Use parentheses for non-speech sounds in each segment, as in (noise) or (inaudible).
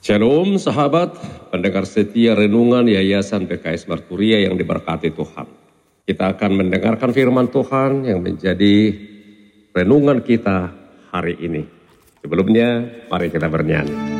Shalom sahabat, pendengar setia renungan Yayasan PKS Marturia yang diberkati Tuhan. Kita akan mendengarkan firman Tuhan yang menjadi renungan kita hari ini. Sebelumnya, mari kita bernyanyi.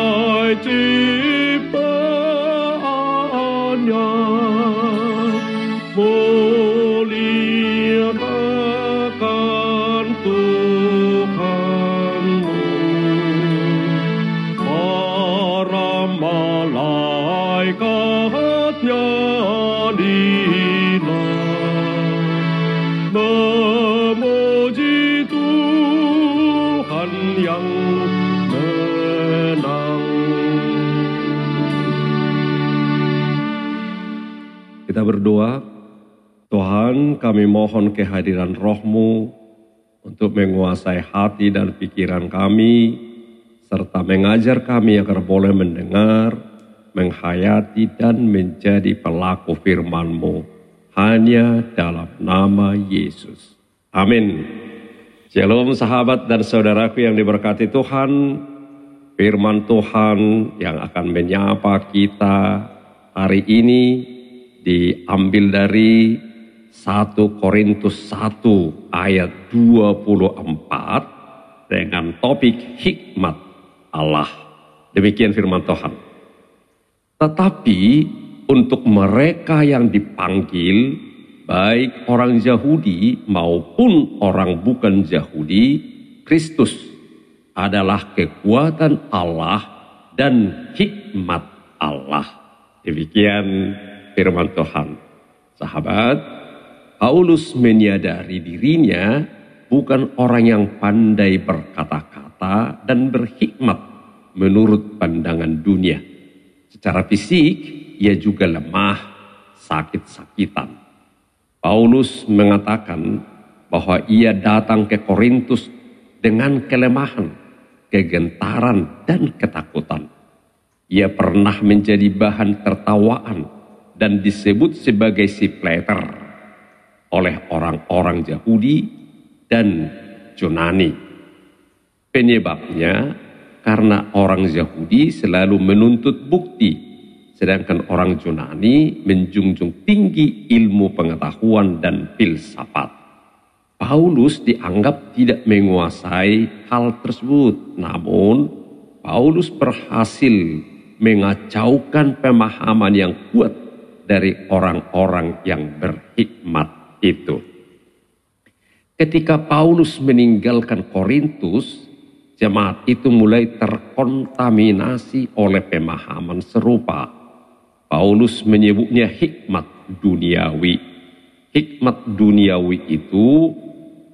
Kita berdoa, Tuhan kami mohon kehadiran rohmu untuk menguasai hati dan pikiran kami, serta mengajar kami agar boleh mendengar, menghayati dan menjadi pelaku firman-Mu. Hanya dalam nama Yesus. Amin. Shalom sahabat dan saudaraku yang diberkati Tuhan. Firman Tuhan yang akan menyapa kita hari ini diambil dari 1 Korintus 1 ayat 24 dengan topik hikmat Allah. Demikian firman Tuhan. Tetapi untuk mereka yang dipanggil, baik orang Yahudi maupun orang bukan Yahudi, Kristus adalah kekuatan Allah dan hikmat Allah. Demikian firman Tuhan. Sahabat, Paulus menyadari dirinya bukan orang yang pandai berkata-kata dan berhikmat menurut pandangan dunia. Secara fisik, ia juga lemah, sakit-sakitan. Paulus mengatakan bahwa ia datang ke Korintus dengan kelemahan, kegentaran, dan ketakutan. Ia pernah menjadi bahan tertawaan dan disebut sebagai si pleter oleh orang-orang Yahudi dan Yunani. Penyebabnya karena orang Yahudi selalu menuntut bukti, sedangkan orang Yunani menjunjung tinggi ilmu pengetahuan dan filsafat. Paulus dianggap tidak menguasai hal tersebut, namun Paulus berhasil mengacaukan pemahaman yang kuat dari orang-orang yang berhikmat itu. Ketika Paulus meninggalkan Korintus, jemaat itu mulai terkontaminasi oleh pemahaman serupa. Paulus menyebutnya hikmat duniawi. Hikmat duniawi itu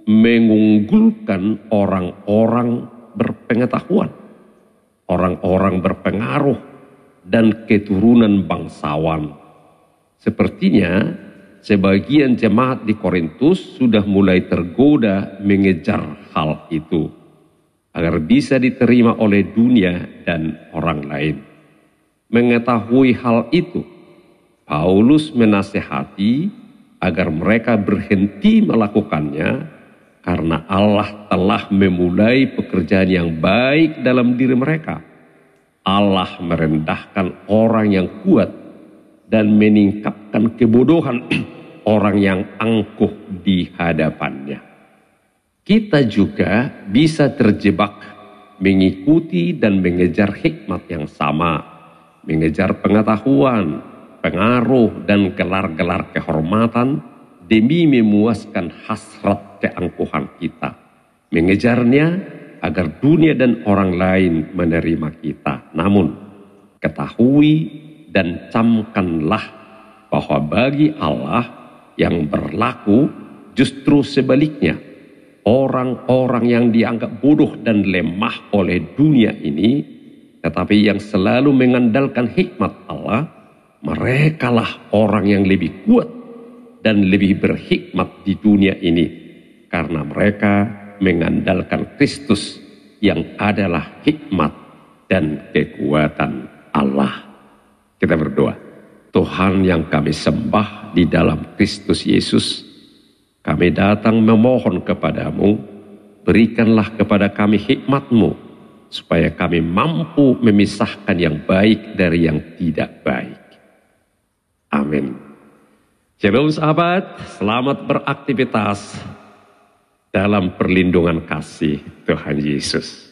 mengunggulkan orang-orang berpengetahuan, orang-orang berpengaruh, dan keturunan bangsawan. Sepertinya sebagian jemaat di Korintus sudah mulai tergoda mengejar hal itu agar bisa diterima oleh dunia dan orang lain. Mengetahui hal itu, Paulus menasehati agar mereka berhenti melakukannya karena Allah telah memulai pekerjaan yang baik dalam diri mereka. Allah merendahkan orang yang kuat dan meningkatkan kebodohan (clears throat) orang yang angkuh di hadapannya. Kita juga bisa terjebak mengikuti dan mengejar hikmat yang sama, mengejar pengetahuan, pengaruh, dan gelar-gelar kehormatan demi memuaskan hasrat keangkuhan kita. Mengejarnya agar dunia dan orang lain menerima kita. Namun, ketahui dan camkanlah bahwa bagi Allah yang berlaku justru sebaliknya. Orang-orang yang dianggap bodoh dan lemah oleh dunia ini, tetapi yang selalu mengandalkan hikmat Allah, merekalah orang yang lebih kuat dan lebih berhikmat di dunia ini karena mereka mengandalkan Kristus yang adalah hikmat dan kekuatan Allah. Tuhan yang kami sembah di dalam Kristus Yesus, kami datang memohon kepadamu, berikanlah kepada kami hikmatmu, supaya kami mampu memisahkan yang baik dari yang tidak baik. Amin. Shalom sahabat, selamat beraktivitas dalam perlindungan kasih Tuhan Yesus.